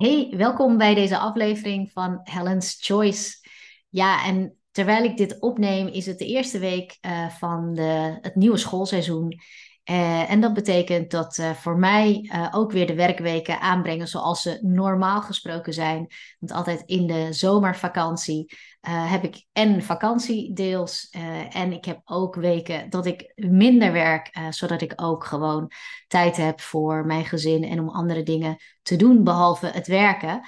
Hey, welkom bij deze aflevering van Helen's Choice. Ja, en terwijl ik dit opneem, is het de eerste week uh, van de, het nieuwe schoolseizoen. Uh, en dat betekent dat uh, voor mij ook weer de werkweken aanbrengen zoals ze normaal gesproken zijn. Want altijd in de zomervakantie heb ik en vakantie deels. en ik heb ook weken dat ik minder werk, zodat ik ook gewoon tijd heb voor mijn gezin en om andere dingen te doen behalve het werken.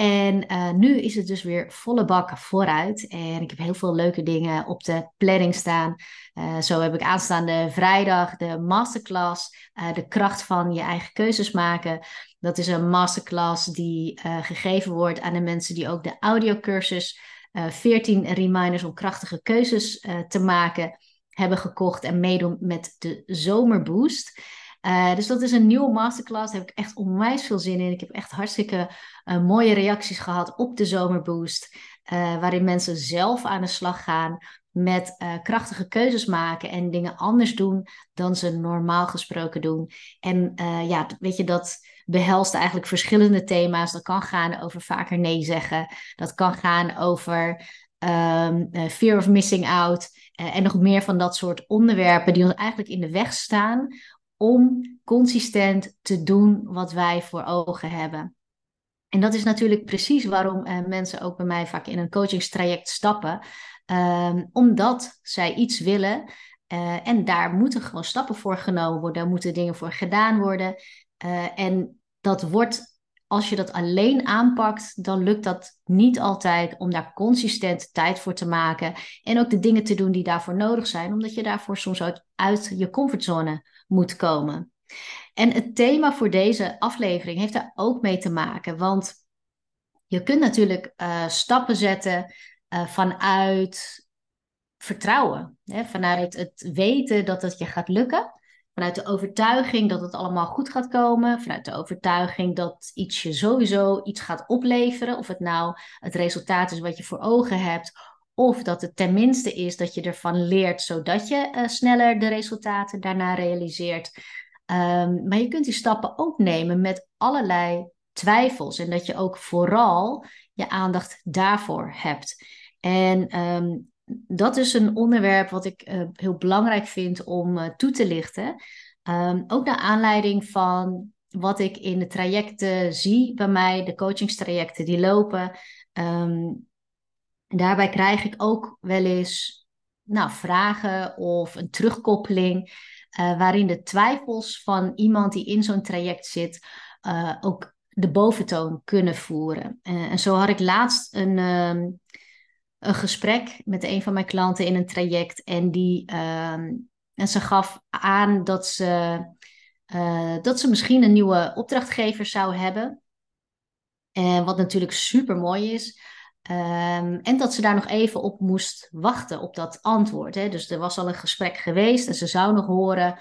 En uh, nu is het dus weer volle bak vooruit. En ik heb heel veel leuke dingen op de planning staan. Uh, zo heb ik aanstaande vrijdag de masterclass. Uh, de kracht van je eigen keuzes maken. Dat is een masterclass die gegeven wordt aan de mensen die ook de audiocursus 14 reminders om krachtige keuzes te maken hebben gekocht en meedoen met de Zomerboost. Uh, dus dat is een nieuwe masterclass. Daar heb ik echt onwijs veel zin in. Ik heb echt hartstikke uh, mooie reacties gehad op de Zomerboost. Uh, waarin mensen zelf aan de slag gaan met krachtige keuzes maken en dingen anders doen dan ze normaal gesproken doen. En ja, weet je, dat behelst eigenlijk verschillende thema's. Dat kan gaan over vaker nee zeggen. Dat kan gaan over um, fear of missing out. en nog meer van dat soort onderwerpen die ons eigenlijk in de weg staan om consistent te doen wat wij voor ogen hebben. En dat is natuurlijk precies waarom uh, mensen ook bij mij vaak in een coachingstraject stappen. Um, omdat zij iets willen uh, en daar moeten gewoon stappen voor genomen worden, daar moeten dingen voor gedaan worden. Uh, en dat wordt, als je dat alleen aanpakt, dan lukt dat niet altijd om daar consistent tijd voor te maken. En ook de dingen te doen die daarvoor nodig zijn, omdat je daarvoor soms uit, uit je comfortzone moet komen. En het thema voor deze aflevering heeft daar ook mee te maken, want je kunt natuurlijk uh, stappen zetten uh, vanuit vertrouwen, hè? vanuit het weten dat het je gaat lukken, vanuit de overtuiging dat het allemaal goed gaat komen, vanuit de overtuiging dat iets je sowieso iets gaat opleveren, of het nou het resultaat is wat je voor ogen hebt, of dat het tenminste is dat je ervan leert, zodat je uh, sneller de resultaten daarna realiseert. Um, maar je kunt die stappen ook nemen met allerlei twijfels. En dat je ook vooral je aandacht daarvoor hebt. En um, dat is een onderwerp wat ik uh, heel belangrijk vind om uh, toe te lichten. Um, ook naar aanleiding van wat ik in de trajecten zie bij mij, de coachingstrajecten die lopen. Daarbij krijg ik ook wel eens nou, vragen of een terugkoppeling, uh, waarin de twijfels van iemand die in zo'n traject zit uh, ook de boventoon kunnen voeren. Uh, en zo had ik laatst een, um, een gesprek met een van mijn klanten in een traject en die um, en ze gaf aan dat ze, dat ze misschien een nieuwe opdrachtgever zou hebben. En wat natuurlijk super mooi is. Um, en dat ze daar nog even op moest wachten, op dat antwoord. Hè. Dus er was al een gesprek geweest en ze zou nog horen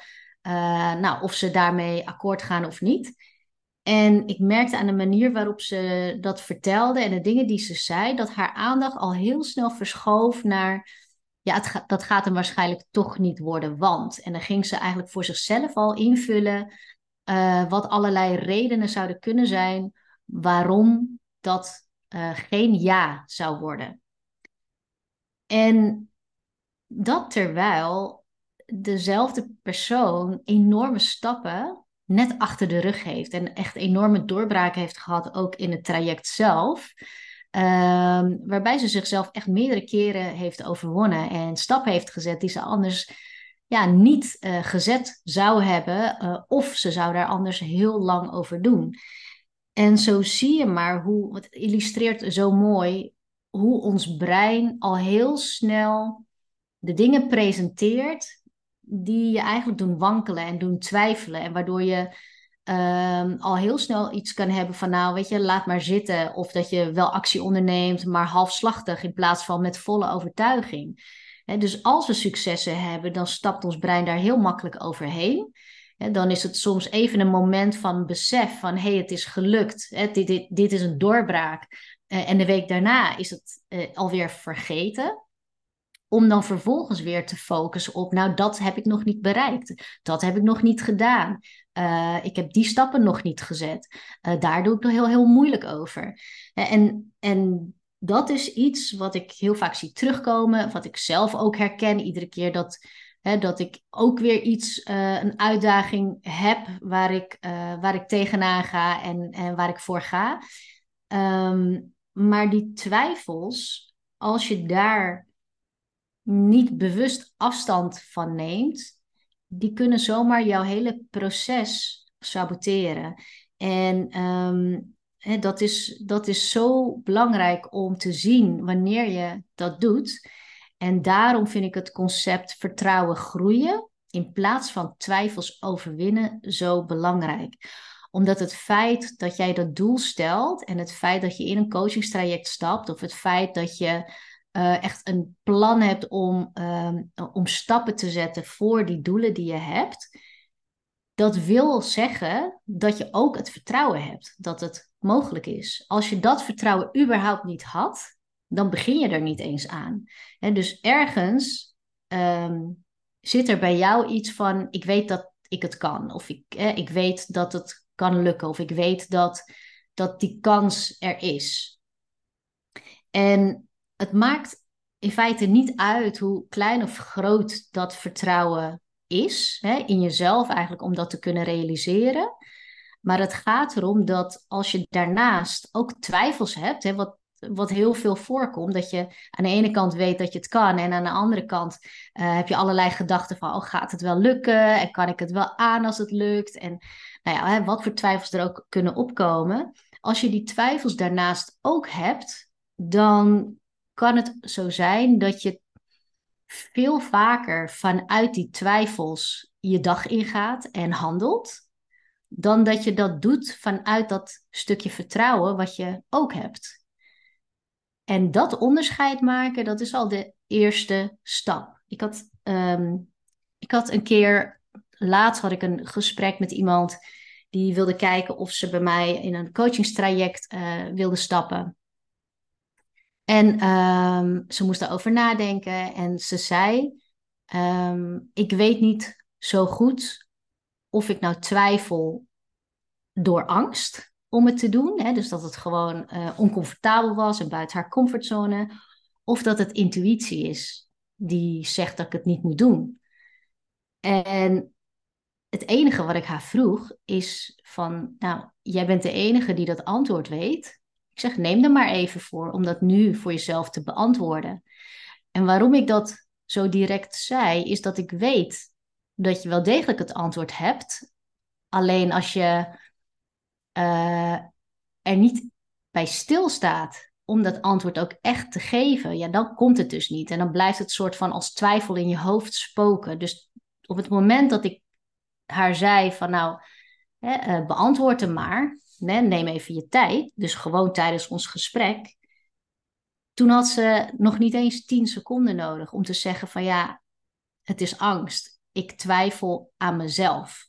uh, nou, of ze daarmee akkoord gaan of niet. En ik merkte aan de manier waarop ze dat vertelde en de dingen die ze zei, dat haar aandacht al heel snel verschoof naar, ja, het dat gaat hem waarschijnlijk toch niet worden, want. En dan ging ze eigenlijk voor zichzelf al invullen uh, wat allerlei redenen zouden kunnen zijn waarom dat uh, geen ja zou worden. En dat terwijl dezelfde persoon enorme stappen net achter de rug heeft en echt enorme doorbraken heeft gehad, ook in het traject zelf. Um, waarbij ze zichzelf echt meerdere keren heeft overwonnen en stappen heeft gezet die ze anders ja, niet uh, gezet zou hebben, uh, of ze zou daar anders heel lang over doen. En zo zie je maar hoe, het illustreert zo mooi hoe ons brein al heel snel de dingen presenteert die je eigenlijk doen wankelen en doen twijfelen. En waardoor je um, al heel snel iets kan hebben van nou, weet je, laat maar zitten. Of dat je wel actie onderneemt, maar halfslachtig in plaats van met volle overtuiging. dus als we successen hebben, dan stapt ons brein daar heel makkelijk overheen dan is het soms even een moment van besef van hé, hey, het is gelukt, dit, dit, dit is een doorbraak. Uh, en de week daarna is het uh, alweer vergeten. om dan vervolgens weer te focussen op, nou, dat heb ik nog niet bereikt. Dat heb ik nog niet gedaan. Uh, ik heb die stappen nog niet gezet. Daar doe ik nog heel, heel moeilijk over. En, en dat is iets wat ik heel vaak zie terugkomen, wat ik zelf ook herken iedere keer dat, dat ik ook weer iets, uh, een uitdaging heb waar ik, waar ik tegenaan ga en, en waar ik voor ga. Um, maar die twijfels, als je daar niet bewust afstand van neemt, die kunnen zomaar jouw hele proces saboteren. En um, dat, is, dat is zo belangrijk om te zien wanneer je dat doet. En daarom vind ik het concept vertrouwen groeien in plaats van twijfels overwinnen zo belangrijk omdat het feit dat jij dat doel stelt en het feit dat je in een coachingstraject stapt, of het feit dat je uh, echt een plan hebt om, uh, om stappen te zetten voor die doelen die je hebt, dat wil zeggen dat je ook het vertrouwen hebt dat het mogelijk is. Als je dat vertrouwen überhaupt niet had, dan begin je er niet eens aan. Dus ergens um, zit er bij jou iets van: ik weet dat ik het kan, of ik, ik weet dat het kan lukken. Of ik weet dat, dat die kans er is. En het maakt in feite niet uit hoe klein of groot dat vertrouwen is in jezelf, eigenlijk om dat te kunnen realiseren. Maar het gaat erom dat als je daarnaast ook twijfels hebt, hè, wat, wat heel veel voorkomt, dat je aan de ene kant weet dat je het kan en aan de andere kant uh, heb je allerlei gedachten van, oh gaat het wel lukken en kan ik het wel aan als het lukt en nou ja, wat voor twijfels er ook kunnen opkomen. Als je die twijfels daarnaast ook hebt, dan kan het zo zijn dat je veel vaker vanuit die twijfels je dag ingaat en handelt, dan dat je dat doet vanuit dat stukje vertrouwen wat je ook hebt. En dat onderscheid maken, dat is al de eerste stap. Ik had, um, ik had een keer laatst had ik een gesprek met iemand die wilde kijken of ze bij mij in een coachingstraject uh, wilde stappen. En um, ze moest daarover nadenken en ze zei: um, Ik weet niet zo goed of ik nou twijfel door angst om het te doen. Hè? Dus dat het gewoon uh, oncomfortabel was en buiten haar comfortzone. Of dat het intuïtie is die zegt dat ik het niet moet doen. En het enige wat ik haar vroeg is van, nou, jij bent de enige die dat antwoord weet. Ik zeg, neem er maar even voor om dat nu voor jezelf te beantwoorden. En waarom ik dat zo direct zei, is dat ik weet dat je wel degelijk het antwoord hebt. Alleen als je uh, er niet bij stilstaat om dat antwoord ook echt te geven, ja, dan komt het dus niet. En dan blijft het soort van als twijfel in je hoofd spoken. Dus op het moment dat ik haar zei van nou, hè, uh, beantwoord hem maar. Hè, neem even je tijd. Dus gewoon tijdens ons gesprek. Toen had ze nog niet eens tien seconden nodig om te zeggen van ja, het is angst. Ik twijfel aan mezelf.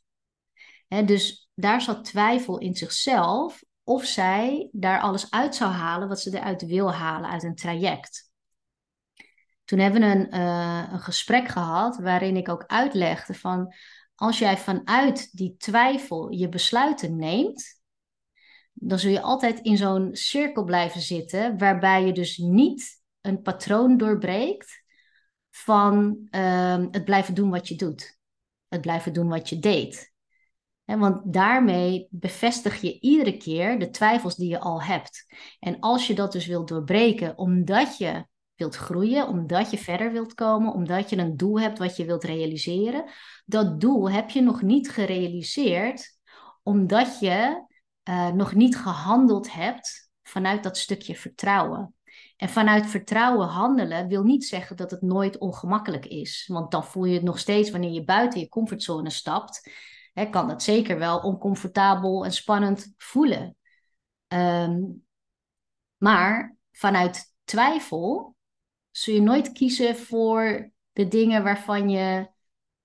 Dus daar zat twijfel in zichzelf of zij daar alles uit zou halen wat ze eruit wil halen uit een traject. Toen hebben we een, uh, een gesprek gehad waarin ik ook uitlegde van als jij vanuit die twijfel je besluiten neemt, dan zul je altijd in zo'n cirkel blijven zitten, waarbij je dus niet een patroon doorbreekt van uh, het blijven doen wat je doet. Het blijven doen wat je deed. Want daarmee bevestig je iedere keer de twijfels die je al hebt. En als je dat dus wilt doorbreken, omdat je wilt groeien, omdat je verder wilt komen, omdat je een doel hebt wat je wilt realiseren. Dat doel heb je nog niet gerealiseerd, omdat je uh, nog niet gehandeld hebt vanuit dat stukje vertrouwen. En vanuit vertrouwen handelen wil niet zeggen dat het nooit ongemakkelijk is. Want dan voel je het nog steeds wanneer je buiten je comfortzone stapt. Hè, kan dat zeker wel oncomfortabel en spannend voelen. Um, maar vanuit twijfel zul je nooit kiezen voor de dingen waarvan je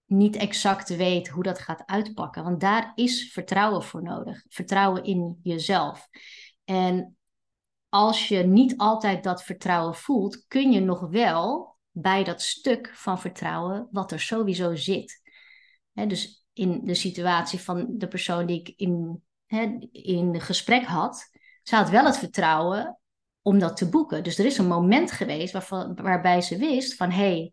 niet exact weet hoe dat gaat uitpakken. Want daar is vertrouwen voor nodig. Vertrouwen in jezelf. En als je niet altijd dat vertrouwen voelt, kun je nog wel bij dat stuk van vertrouwen wat er sowieso zit. dus in de situatie van de persoon die ik in, in gesprek had, ze had wel het vertrouwen om dat te boeken. Dus er is een moment geweest waarbij ze wist van hé, hey,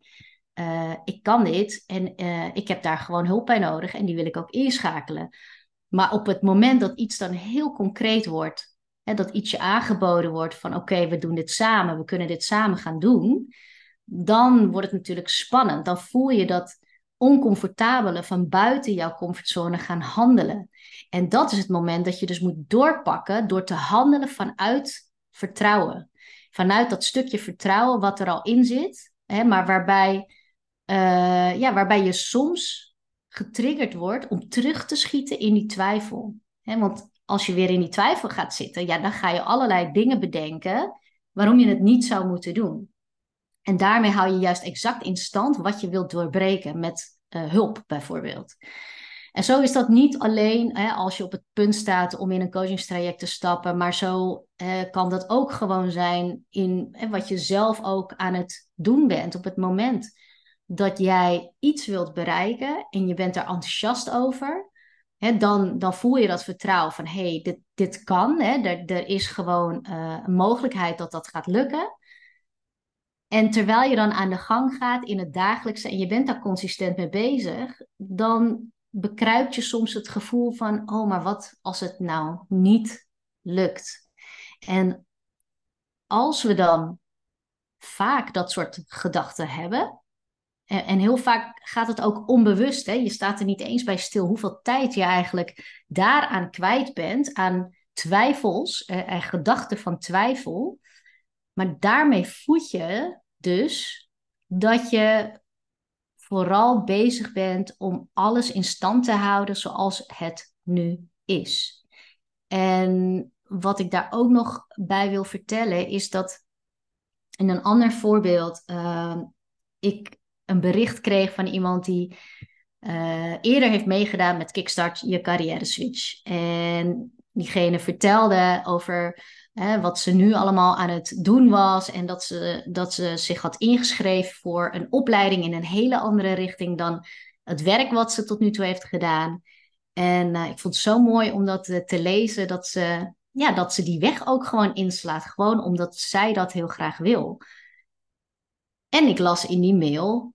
uh, ik kan dit en uh, ik heb daar gewoon hulp bij nodig en die wil ik ook inschakelen. Maar op het moment dat iets dan heel concreet wordt, hè, dat iets je aangeboden wordt van oké, we doen dit samen, we kunnen dit samen gaan doen, dan wordt het natuurlijk spannend. Dan voel je dat oncomfortabele van buiten jouw comfortzone gaan handelen. En dat is het moment dat je dus moet doorpakken door te handelen vanuit vertrouwen. Vanuit dat stukje vertrouwen wat er al in zit, hè, maar waarbij, uh, ja, waarbij je soms getriggerd wordt om terug te schieten in die twijfel. Hè, want als je weer in die twijfel gaat zitten, ja, dan ga je allerlei dingen bedenken waarom je het niet zou moeten doen. En daarmee hou je juist exact in stand wat je wilt doorbreken met uh, hulp bijvoorbeeld. En zo is dat niet alleen hè, als je op het punt staat om in een coachingstraject te stappen, maar zo eh, kan dat ook gewoon zijn in hè, wat je zelf ook aan het doen bent op het moment dat jij iets wilt bereiken en je bent er enthousiast over. Hè, dan, dan voel je dat vertrouwen van hé, hey, dit, dit kan. Hè, er, er is gewoon uh, een mogelijkheid dat dat gaat lukken. En terwijl je dan aan de gang gaat in het dagelijkse en je bent daar consistent mee bezig, dan bekruipt je soms het gevoel van, oh, maar wat als het nou niet lukt? En als we dan vaak dat soort gedachten hebben, en heel vaak gaat het ook onbewust, hè? je staat er niet eens bij stil hoeveel tijd je eigenlijk daaraan kwijt bent, aan twijfels en gedachten van twijfel. Maar daarmee voed je dus dat je vooral bezig bent om alles in stand te houden zoals het nu is. En wat ik daar ook nog bij wil vertellen is dat in een ander voorbeeld uh, ik een bericht kreeg van iemand die uh, eerder heeft meegedaan met Kickstart je carrière switch. En diegene vertelde over Hè, wat ze nu allemaal aan het doen was. En dat ze, dat ze zich had ingeschreven voor een opleiding in een hele andere richting dan het werk wat ze tot nu toe heeft gedaan. En uh, ik vond het zo mooi om dat uh, te lezen, dat ze, ja, dat ze die weg ook gewoon inslaat. Gewoon omdat zij dat heel graag wil. En ik las in die mail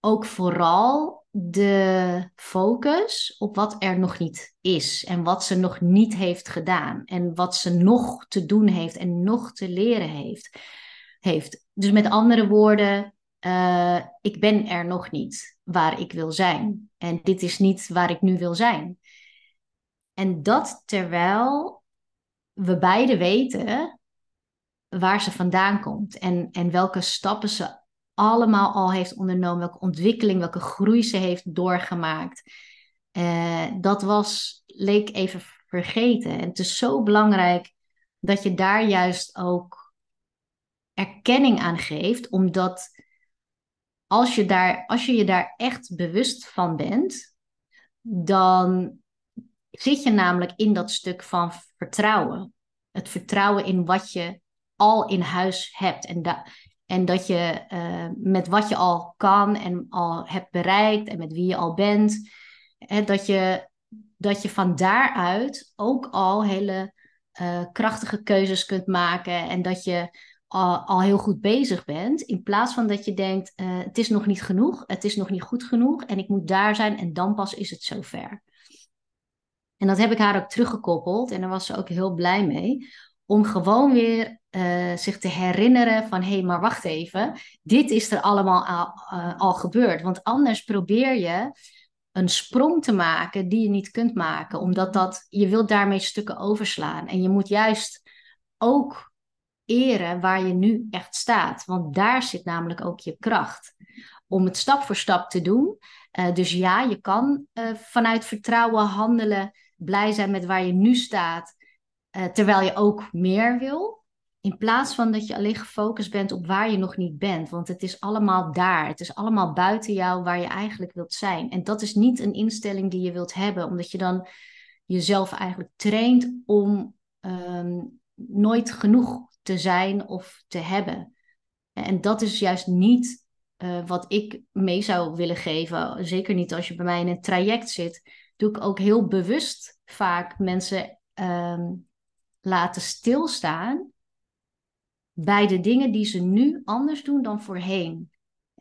ook vooral de focus op wat er nog niet is en wat ze nog niet heeft gedaan en wat ze nog te doen heeft en nog te leren heeft. heeft. Dus met andere woorden, uh, ik ben er nog niet waar ik wil zijn en dit is niet waar ik nu wil zijn. En dat terwijl we beide weten waar ze vandaan komt en, en welke stappen ze allemaal al heeft ondernomen, welke ontwikkeling, welke groei ze heeft doorgemaakt. Uh, dat was, leek even vergeten. En het is zo belangrijk dat je daar juist ook erkenning aan geeft, omdat als je, daar, als je je daar echt bewust van bent, dan zit je namelijk in dat stuk van vertrouwen. Het vertrouwen in wat je al in huis hebt. En, da en dat je uh, met wat je al kan en al hebt bereikt en met wie je al bent, hè, dat, je, dat je van daaruit ook al hele uh, krachtige keuzes kunt maken en dat je al, al, heel goed bezig bent. In plaats van dat je denkt, uh, het is nog niet genoeg, het is nog niet goed genoeg en ik moet daar zijn en dan pas is het zover. En dat heb ik haar ook teruggekoppeld en daar was ze ook heel blij mee. Om gewoon weer uh, zich te herinneren van hé, hey, maar wacht even, dit is er allemaal al, uh, al gebeurd. Want anders probeer je een sprong te maken die je niet kunt maken, omdat dat, je wilt daarmee stukken overslaan. En je moet juist ook eren waar je nu echt staat, want daar zit namelijk ook je kracht. Om het stap voor stap te doen. Uh, dus ja, je kan vanuit vertrouwen handelen, blij zijn met waar je nu staat, terwijl je ook meer wil. In plaats van dat je alleen gefocust bent op waar je nog niet bent. Want het is allemaal daar. Het is allemaal buiten jou waar je eigenlijk wilt zijn. En dat is niet een instelling die je wilt hebben, omdat je dan jezelf eigenlijk traint om um, nooit genoeg te zijn of te hebben. En dat is juist niet uh, wat ik mee zou willen geven. Zeker niet als je bij mij in een traject zit. Doe ik ook heel bewust vaak mensen um, laten stilstaan bij de dingen die ze nu anders doen dan voorheen.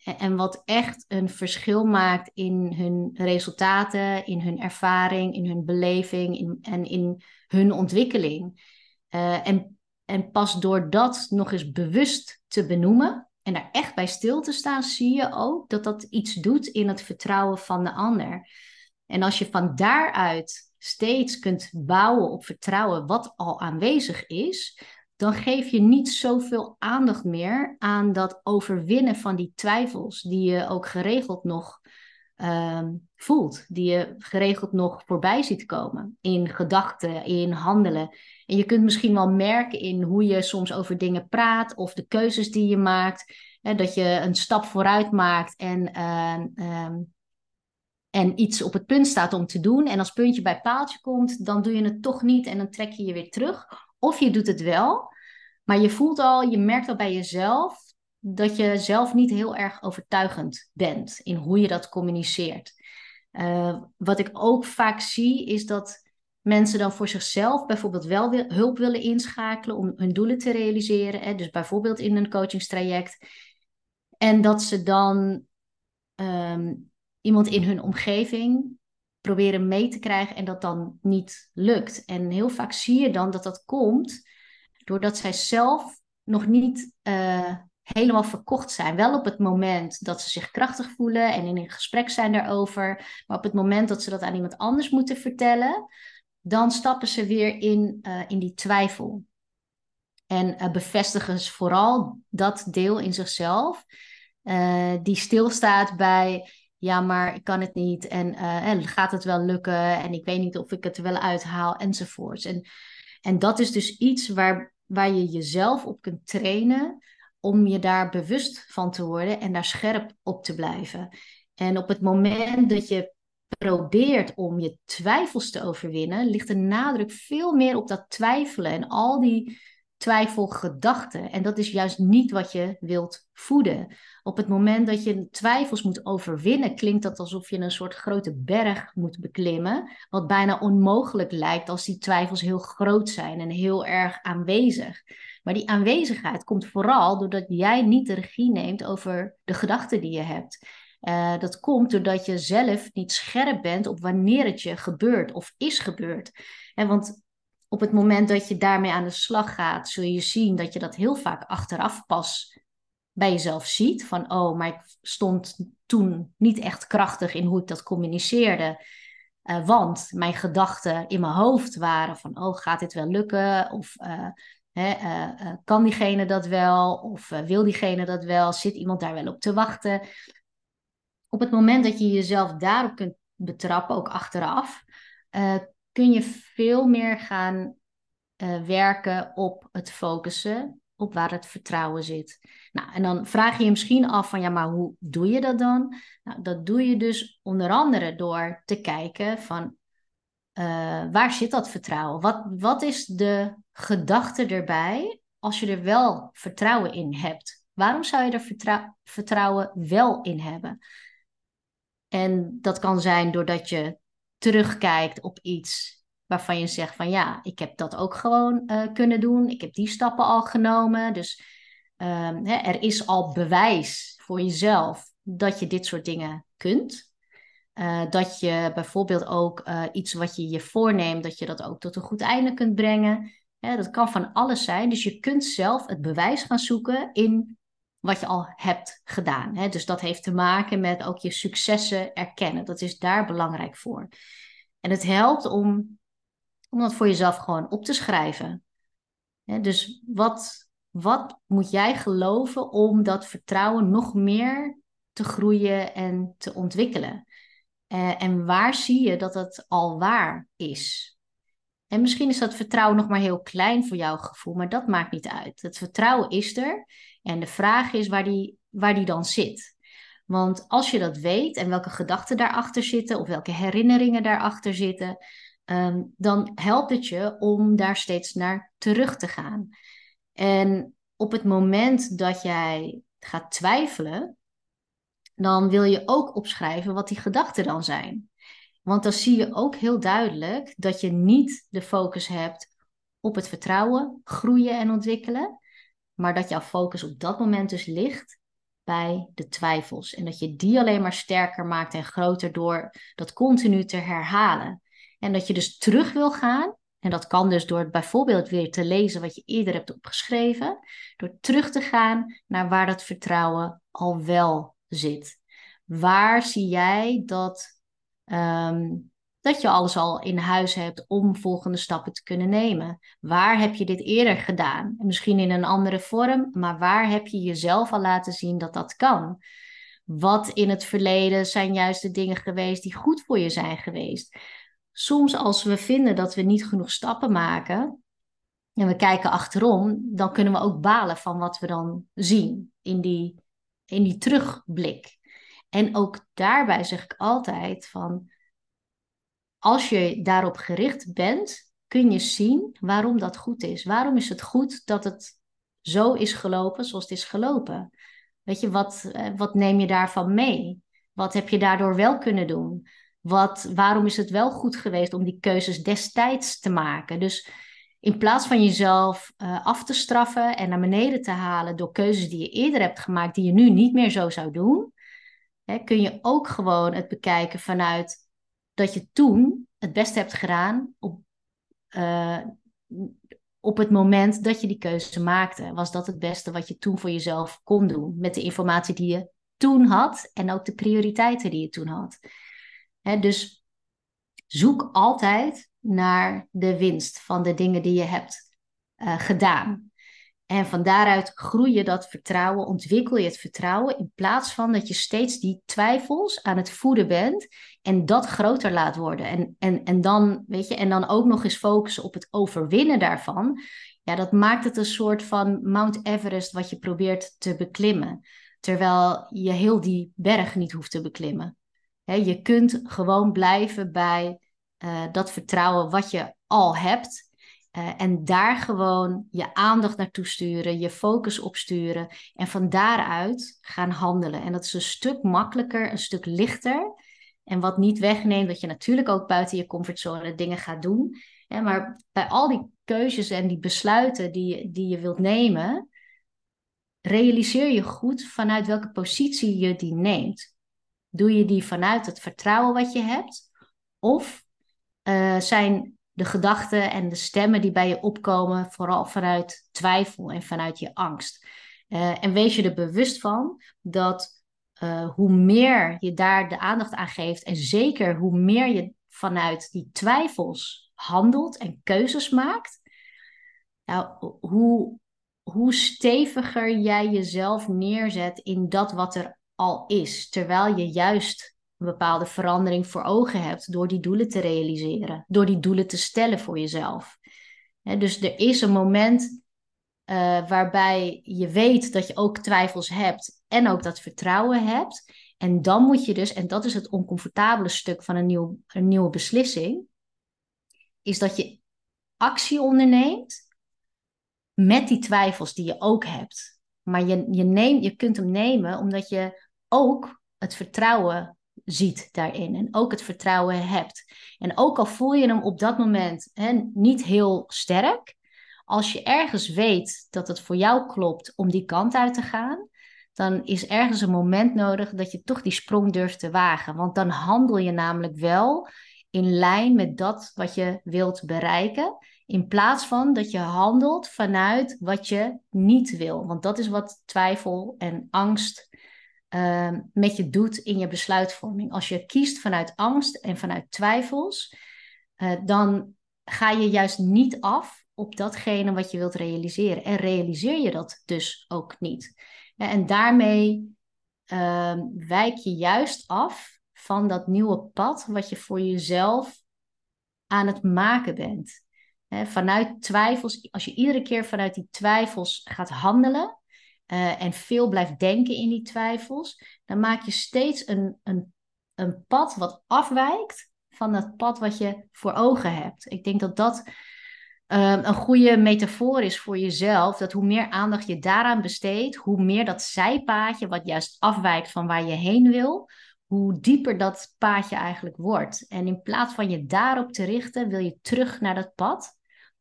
En wat echt een verschil maakt in hun resultaten, in hun ervaring, in hun beleving in, en in hun ontwikkeling. Uh, en, en pas door dat nog eens bewust te benoemen en daar echt bij stil te staan, zie je ook dat dat iets doet in het vertrouwen van de ander. En als je van daaruit steeds kunt bouwen op vertrouwen wat al aanwezig is, dan geef je niet zoveel aandacht meer aan dat overwinnen van die twijfels, die je ook geregeld nog uh, voelt, die je geregeld nog voorbij ziet komen in gedachten, in handelen. En je kunt misschien wel merken in hoe je soms over dingen praat of de keuzes die je maakt, hè, dat je een stap vooruit maakt en, uh, en iets op het punt staat om te doen. En als puntje bij paaltje komt, dan doe je het toch niet en dan trek je je weer terug. Of je doet het wel, maar je voelt al, je merkt al bij jezelf dat je zelf niet heel erg overtuigend bent in hoe je dat communiceert. Uh, wat ik ook vaak zie is dat mensen dan voor zichzelf bijvoorbeeld wel hulp willen inschakelen om hun doelen te realiseren. Hè? Dus bijvoorbeeld in een coachingstraject. En dat ze dan um, iemand in hun omgeving proberen mee te krijgen en dat dan niet lukt. En heel vaak zie je dan dat dat komt doordat zij zelf nog niet uh, helemaal verkocht zijn. Wel op het moment dat ze zich krachtig voelen en in een gesprek zijn daarover. Maar op het moment dat ze dat aan iemand anders moeten vertellen, dan stappen ze weer in, uh, in die twijfel. En uh, bevestigen ze vooral dat deel in zichzelf, die stilstaat bij, ja, maar ik kan het niet en, en gaat het wel lukken en ik weet niet of ik het er wel uithaal enzovoorts. En, en dat is dus iets waar, waar je jezelf op kunt trainen om je daar bewust van te worden en daar scherp op te blijven. En op het moment dat je probeert om je twijfels te overwinnen, ligt de nadruk veel meer op dat twijfelen en al die twijfelgedachten. En dat is juist niet wat je wilt voeden. Op het moment dat je twijfels moet overwinnen, klinkt dat alsof je een soort grote berg moet beklimmen, wat bijna onmogelijk lijkt als die twijfels heel groot zijn en heel erg aanwezig. Maar die aanwezigheid komt vooral doordat jij niet de regie neemt over de gedachten die je hebt. Uh, dat komt doordat je zelf niet scherp bent op wanneer het je gebeurt of is gebeurd. En want op het moment dat je daarmee aan de slag gaat, zul je zien dat je dat heel vaak achteraf pas bij jezelf ziet. Van, oh, maar ik stond toen niet echt krachtig in hoe ik dat communiceerde. Uh, want mijn gedachten in mijn hoofd waren van, oh, gaat dit wel lukken? Of uh, hè, uh, kan diegene dat wel? Of wil diegene dat wel? Zit iemand daar wel op te wachten? Op het moment dat je jezelf daarop kunt betrappen, ook achteraf, kun je veel meer gaan werken op het focussen op waar het vertrouwen zit. Nou, en dan vraag je je misschien af van ja, maar hoe doe je dat dan? Nou, dat doe je dus onder andere door te kijken van uh, waar zit dat vertrouwen? Wat, wat is de gedachte erbij als je er wel vertrouwen in hebt? Waarom zou je er vertrou vertrouwen wel in hebben? En dat kan zijn doordat je terugkijkt op iets waarvan je zegt van ja, ik heb dat ook gewoon uh, kunnen doen. Ik heb die stappen al genomen. Dus um, hè, er is al bewijs voor jezelf dat je dit soort dingen kunt. Uh, dat je bijvoorbeeld ook uh, iets wat je je voorneemt, dat je dat ook tot een goed einde kunt brengen. Dat kan van alles zijn. Dus je kunt zelf het bewijs gaan zoeken in wat je al hebt gedaan. Hè? Dus dat heeft te maken met ook je successen erkennen. Dat is daar belangrijk voor. En het helpt om om dat voor jezelf gewoon op te schrijven. dus wat, wat moet jij geloven om dat vertrouwen nog meer te groeien en te ontwikkelen? Uh, en waar zie je dat het al waar is? En misschien is dat vertrouwen nog maar heel klein voor jouw gevoel, maar dat maakt niet uit. Het vertrouwen is er en de vraag is waar die, waar die dan zit. Want als je dat weet en welke gedachten daarachter zitten of welke herinneringen daarachter zitten, um, dan helpt het je om daar steeds naar terug te gaan. En op het moment dat jij gaat twijfelen, dan wil je ook opschrijven wat die gedachten dan zijn. Want dan zie je ook heel duidelijk dat je niet de focus hebt op het vertrouwen, groeien en ontwikkelen, maar dat jouw focus op dat moment dus ligt bij de twijfels. En dat je die alleen maar sterker maakt en groter door dat continu te herhalen. En dat je dus terug wil gaan. En dat kan dus door bijvoorbeeld weer te lezen wat je eerder hebt opgeschreven. Door terug te gaan naar waar dat vertrouwen al wel zit. Waar zie jij dat, ehm, dat je alles al in huis hebt om volgende stappen te kunnen nemen? Waar heb je dit eerder gedaan? Misschien in een andere vorm, maar waar heb je jezelf al laten zien dat dat kan? Wat in het verleden zijn juist de dingen geweest die goed voor je zijn geweest? Soms als we vinden dat we niet genoeg stappen maken en we kijken achterom, dan kunnen we ook balen van wat we dan zien in die, in die terugblik. En ook daarbij zeg ik altijd van, als je daarop gericht bent, kun je zien waarom dat goed is. Waarom is het goed dat het zo is gelopen zoals het is gelopen? Weet je, wat, eh, wat neem je daarvan mee? Wat heb je daardoor wel kunnen doen? Wat, waarom is het wel goed geweest om die keuzes destijds te maken? Dus in plaats van jezelf uh, af te straffen en naar beneden te halen door keuzes die je eerder hebt gemaakt, die je nu niet meer zo zou doen, hè, kun je ook gewoon het bekijken vanuit dat je toen het beste hebt gedaan op, uh, op het moment dat je die keuze maakte. Was dat het beste wat je toen voor jezelf kon doen met de informatie die je toen had en ook de prioriteiten die je toen had. Hè, dus zoek altijd naar de winst van de dingen die je hebt uh, gedaan. En van daaruit groei je dat vertrouwen, ontwikkel je het vertrouwen, in plaats van dat je steeds die twijfels aan het voeden bent en dat groter laat worden. En, en, en, dan, weet je, en dan ook nog eens focussen op het overwinnen daarvan. Ja, dat maakt het een soort van Mount Everest wat je probeert te beklimmen. Terwijl je heel die berg niet hoeft te beklimmen. je kunt gewoon blijven bij uh, dat vertrouwen wat je al hebt. Uh, en daar gewoon je aandacht naartoe sturen, je focus op sturen en van daaruit gaan handelen. En dat is een stuk makkelijker, een stuk lichter. En wat niet wegneemt dat je natuurlijk ook buiten je comfortzone dingen gaat doen. Maar bij al die keuzes en die besluiten die, je, die je wilt nemen, realiseer je goed vanuit welke positie je die neemt. Doe je die vanuit het vertrouwen wat je hebt? Of uh, zijn de gedachten en de stemmen die bij je opkomen, vooral vanuit twijfel en vanuit je angst. Uh, en wees je er bewust van dat uh, hoe meer je daar de aandacht aan geeft, en zeker hoe meer je vanuit die twijfels handelt en keuzes maakt, nou, hoe, hoe steviger jij jezelf neerzet in dat wat er al is, terwijl je juist een bepaalde verandering voor ogen hebt door die doelen te realiseren, door die doelen te stellen voor jezelf. dus er is een moment uh, waarbij je weet dat je ook twijfels hebt en ook dat vertrouwen hebt. En dan moet je dus, en dat is het oncomfortabele stuk van een, nieuw, een nieuwe beslissing, is dat je actie onderneemt met die twijfels die je ook hebt. Maar je, je, neemt, je kunt hem nemen omdat je ook het vertrouwen ziet daarin en ook het vertrouwen hebt. En ook al voel je hem op dat moment hè, niet heel sterk, als je ergens weet dat het voor jou klopt om die kant uit te gaan, dan is ergens een moment nodig dat je toch die sprong durft te wagen. Want dan handel je namelijk wel in lijn met dat wat je wilt bereiken. In plaats van dat je handelt vanuit wat je niet wil. Want dat is wat twijfel en angst Ehm, met je doet in je besluitvorming. Als je kiest vanuit angst en vanuit twijfels, uh, dan ga je juist niet af op datgene wat je wilt realiseren. En realiseer je dat dus ook niet. En daarmee uh, wijk je juist af van dat nieuwe pad wat je voor jezelf aan het maken bent. vanuit twijfels, als je iedere keer vanuit die twijfels gaat handelen, uh, en veel blijft denken in die twijfels, dan maak je steeds een, een, een pad wat afwijkt van het pad wat je voor ogen hebt. Ik denk dat dat Ehm, een goede metafoor is voor jezelf dat hoe meer aandacht je daaraan besteedt, hoe meer dat zijpaadje, wat juist afwijkt van waar je heen wil, hoe dieper dat paadje eigenlijk wordt. En in plaats van je daarop te richten, wil je terug naar dat pad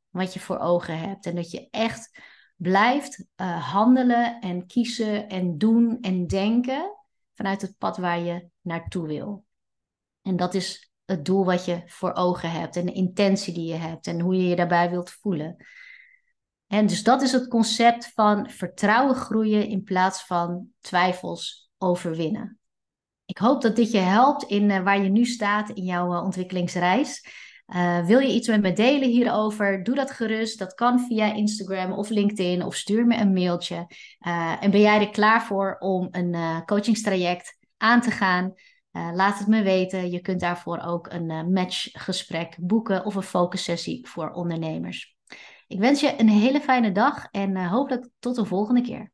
wat je voor ogen hebt. En dat je echt blijft uh, handelen en kiezen en doen en denken vanuit het pad waar je naartoe wil. En dat is het doel wat je voor ogen hebt en de intentie die je hebt en hoe je je daarbij wilt voelen. En dus dat is het concept van vertrouwen groeien in plaats van twijfels overwinnen. Ik hoop dat dit je helpt in uh, waar je nu staat in jouw uh, ontwikkelingsreis. Uh, wil je iets met me delen hierover? Doe dat gerust. Dat kan via Instagram of LinkedIn of stuur me een mailtje. en ben jij er klaar voor om een coachingstraject aan te gaan? laat het me weten. Je kunt daarvoor ook een matchgesprek boeken of een focussessie voor ondernemers. Ik wens je een hele fijne dag en hopelijk tot de volgende keer.